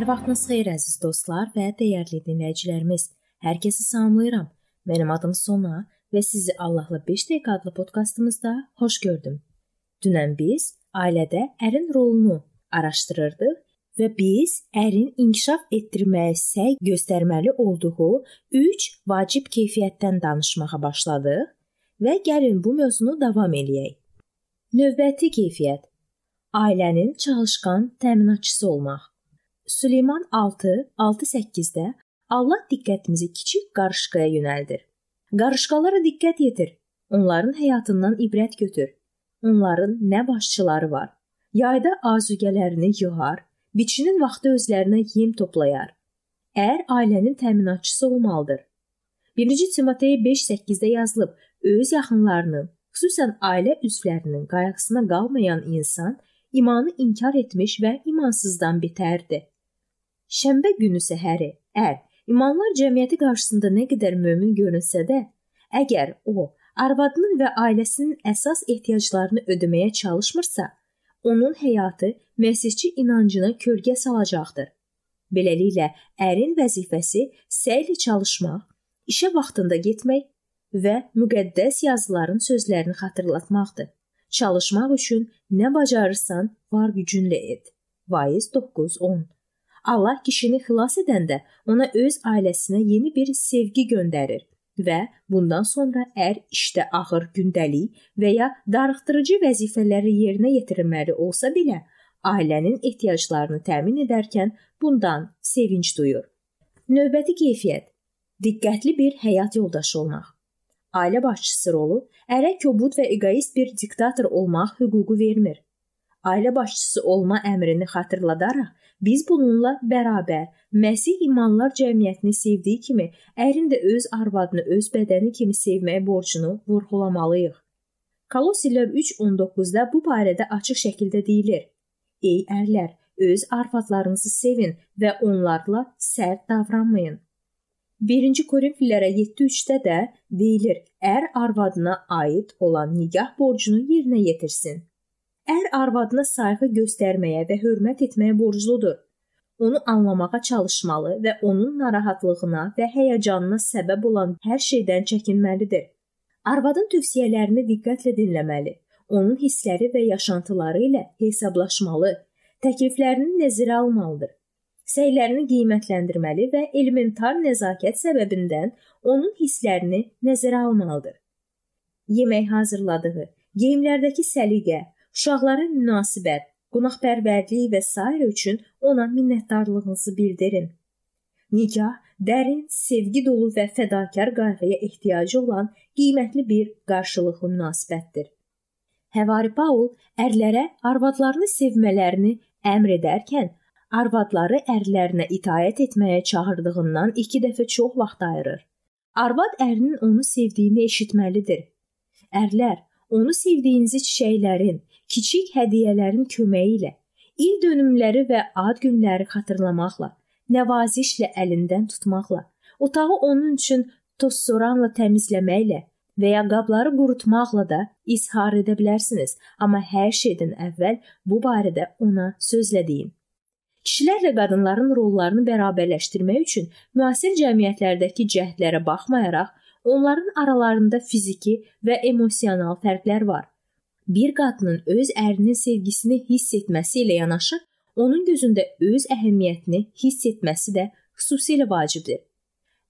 Hər vaxtınız xeyir əziz dostlar və dəyərli dinləyicilərimiz. Hər kəsi salamlayıram. Mənim adım Sona və sizi Allahla 5 dəqiqə adlı podkastımızda xoş gördüm. Dünən biz ailədə ərin rolunu araşdırırdıq və biz ərin inkişaf etdirməyə səy göstərməli olduğu 3 vacib keyfiyyətdən danışmağa başladıq və gəlin bu mövzunu davam eləyək. Növbəti keyfiyyət ailənin çalışqan təminatçısı olmaq. Süleyman 6 6-8-də Allah diqqətimizi kiçik qarışqaya yönəldir. Qarışqalara diqqət yetir. Onların həyatından ibrət götür. Onların nə başçıları var. Yayda azügələrini yığar, biçinin vaxtı özlərinə yem toplayar. Ər ailənin təminatçısı olmalıdır. 1-ci Timotey 5:8-də yazılıb: Öz yaxınlarının, xüsusən ailə üzvlərinin qayğısına qalmayan insan imanı inkar etmiş və imansızdan betərdir. Şənbə günü səhəri ər imanlar cəmiyyəti qarşısında nə qədər mömin görünsə də, əgər o arvadının və ailəsinin əsas ehtiyaclarını ödəməyə çalışmırsa, onun həyatı məsihçi inancına kölgə salacaqdır. Beləliklə, ərin vəzifəsi səylə çalışmaq, işə vaxtında getmək və müqəddəs yazıların sözlərini xatırlatmaqdır. Çalışmaq üçün nə bacarırsan, var gücünlə et. Vaiz 9:10 Allah kişini xilas edəndə ona öz ailəsinə yeni bir sevgi göndərir və bundan sonra ər işdə ağır gündəlik və ya darıxdırıcı vəzifələri yerinə yetirməli olsa belə, ailənin ehtiyaclarını təmin edərkən bundan sevinç duyur. Növbəti keyfiyyət: diqqətli bir həyat yoldaşı olmaq. Ailə başçısı rolu ərə kobud və egoist bir diktator olmaq hüququ vermir. Ailə başçısı olma əmrini xatırladaraq Biz bununla bərabər Məsih imanlar cəmiyyətini sevdiyi kimi, ərin də öz arvadını öz bədəni kimi sevməyə borcunu vurğulamalıyıq. Kolossilər 3:19-da bu barədə açıq şəkildə deyilir: Ey ərlər, öz arvadlarınızı sevin və onlarla sərt davranmayın. 1-ci Korinfillərə 7:3-də də deyilir: Ər arvadına aid olan nigah borcunu yerinə yetirsin. Ər arvadına sayğı göstərməyə və hörmət etməyə borcludur. Onu anlamağa çalışmalı və onun narahatlığına və həyəcanına səbəb olan hər şeydən çəkinməlidir. Arvadın tövsiyələrini diqqətlə dinləməli, onun hissləri və yaşantıları ilə hesablaşmalı, təkliflərini nəzərə almalıdır. Səylərini qiymətləndirməli və elementar nəzakət səbəbindən onun hisslərini nəzərə almalıdır. Yemək hazırladığı, geyimlərdəki səliqə, uşaqların münasibət, qonaqpərvərliyi və s. üçün ona minnətdarlığınızı bildirin. Nikah dərin, sevgi dolu və fədakar qayğıya ehtiyacı olan qiymətli bir qarşılıqlı münasibətdir. Həvari Paul ərlərə arvadlarını sevmələrini əmr edərkən arvadları ərlərinə itaət etməyə çağırdığından 2 dəfə çox vaxt ayırır. Arvad ərinin onu sevdiyini eşitməlidir. Ərlər onu sevdiyinizi çiçəklərin, kiçik hədiyyələrin köməyi ilə, il dönümləri və ad günləri xatırlamaqla, nəvazişlə əlindən tutmaqla, otağı onun üçün tozsoranla təmizləməklə və ya qabları qurutmaqla da izhar edə bilərsiniz, amma hər şeydən əvvəl bu barədə ona sözlə deyin. Kişilərlə qadınların rollarını bərabərləşdirmək üçün müasir cəmiyyətlərdəki cəhdlərə baxmayaraq, onların aralarında fiziki və emosional fərqlər var bir qadının öz ərinin sevgisini hiss etməsi ilə yanaşı, onun gözündə öz əhəmiyyətini hiss etməsi də xüsusilə vacibdir.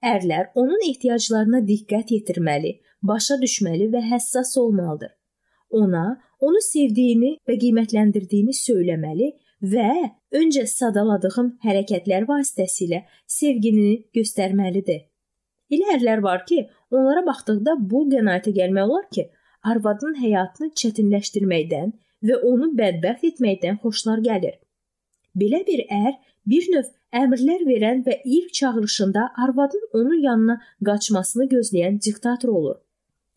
Ərlər onun ehtiyaclarına diqqət yetirməli, başa düşməli və həssas olmalıdır. Ona onu sevdiyini və qiymətləndirdiyini söyləməli və öncə sadaladığım hərəkətlər vasitəsilə sevgini göstərməlidir. Elə ərlər var ki, onlara baxdıqda bu qənaətə gəlmək olar ki, arvadın həyatını çətinləşdirməkdən və onu bədbəxt etməkdən xoşlar gəlir. Belə bir ər bir növ əmrlər verən və ilk çağırışında arvadın onun yanına qaçmasını gözləyən diktator olur.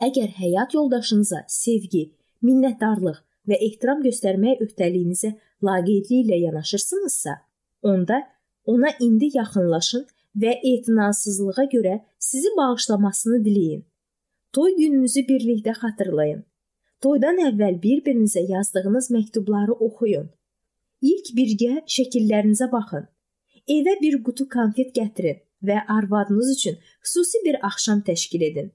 Əgər həyat yoldaşınıza sevgi, minnətdarlıq və ehtiram göstərməyə öhdəliyinizə laqeydliklə yanaşırsınızsa, onda ona indi yaxınlaşın və etinasızlığa görə sizi bağışlamasını diləyin. Toy gününüzü birlikdə xatırlayın. Toydan əvvəl bir-birinizə yazdığınız məktubları oxuyun. İlk birgə şəkillərinizə baxın. Evə bir qutu konfet gətirin və arvadınız üçün xüsusi bir axşam təşkil edin.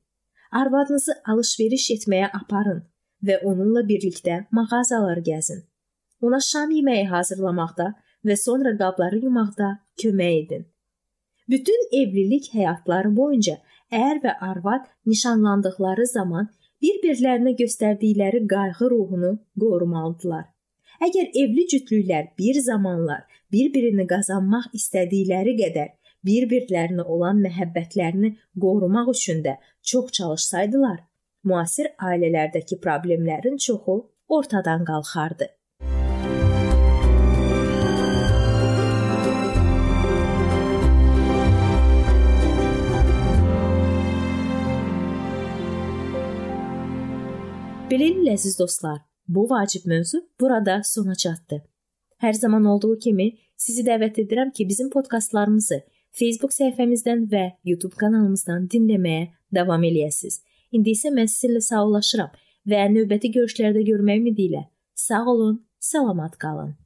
Arvadınızı alış-veriş etməyə aparın və onunla birlikdə mağazalar gəzin. Ona şam yeməyi hazırlamaqda və sonra qabları yumaqda kömək edin. Bütün evlilik həyatları boyunca ər və arvad nişanlandıqları zaman bir-birlərinə göstərdikləri qayğı ruhunu qorumalıdılar. Əgər evli cütlüklər bir zamanlar bir-birini qazanmaq istədikləri qədər bir-birlərinə olan məhəbbətlərini qorumaq üçün də çox çalışsaydılar, müasir ailələrdəki problemlərin çoxu ortadan qalxardı. Beləliklə əziz dostlar, bu vacib mövzu burada sona çatdı. Hər zaman olduğu kimi sizi dəvət edirəm ki, bizim podkastlarımızı Facebook səhifəmizdən və YouTube kanalımızdan dinləməyə davam eləyəsiniz. İndi isə mən sizinlə sağollaşıram və növbəti görüşlərdə görmək ümidi ilə sağ olun, salamat qalın.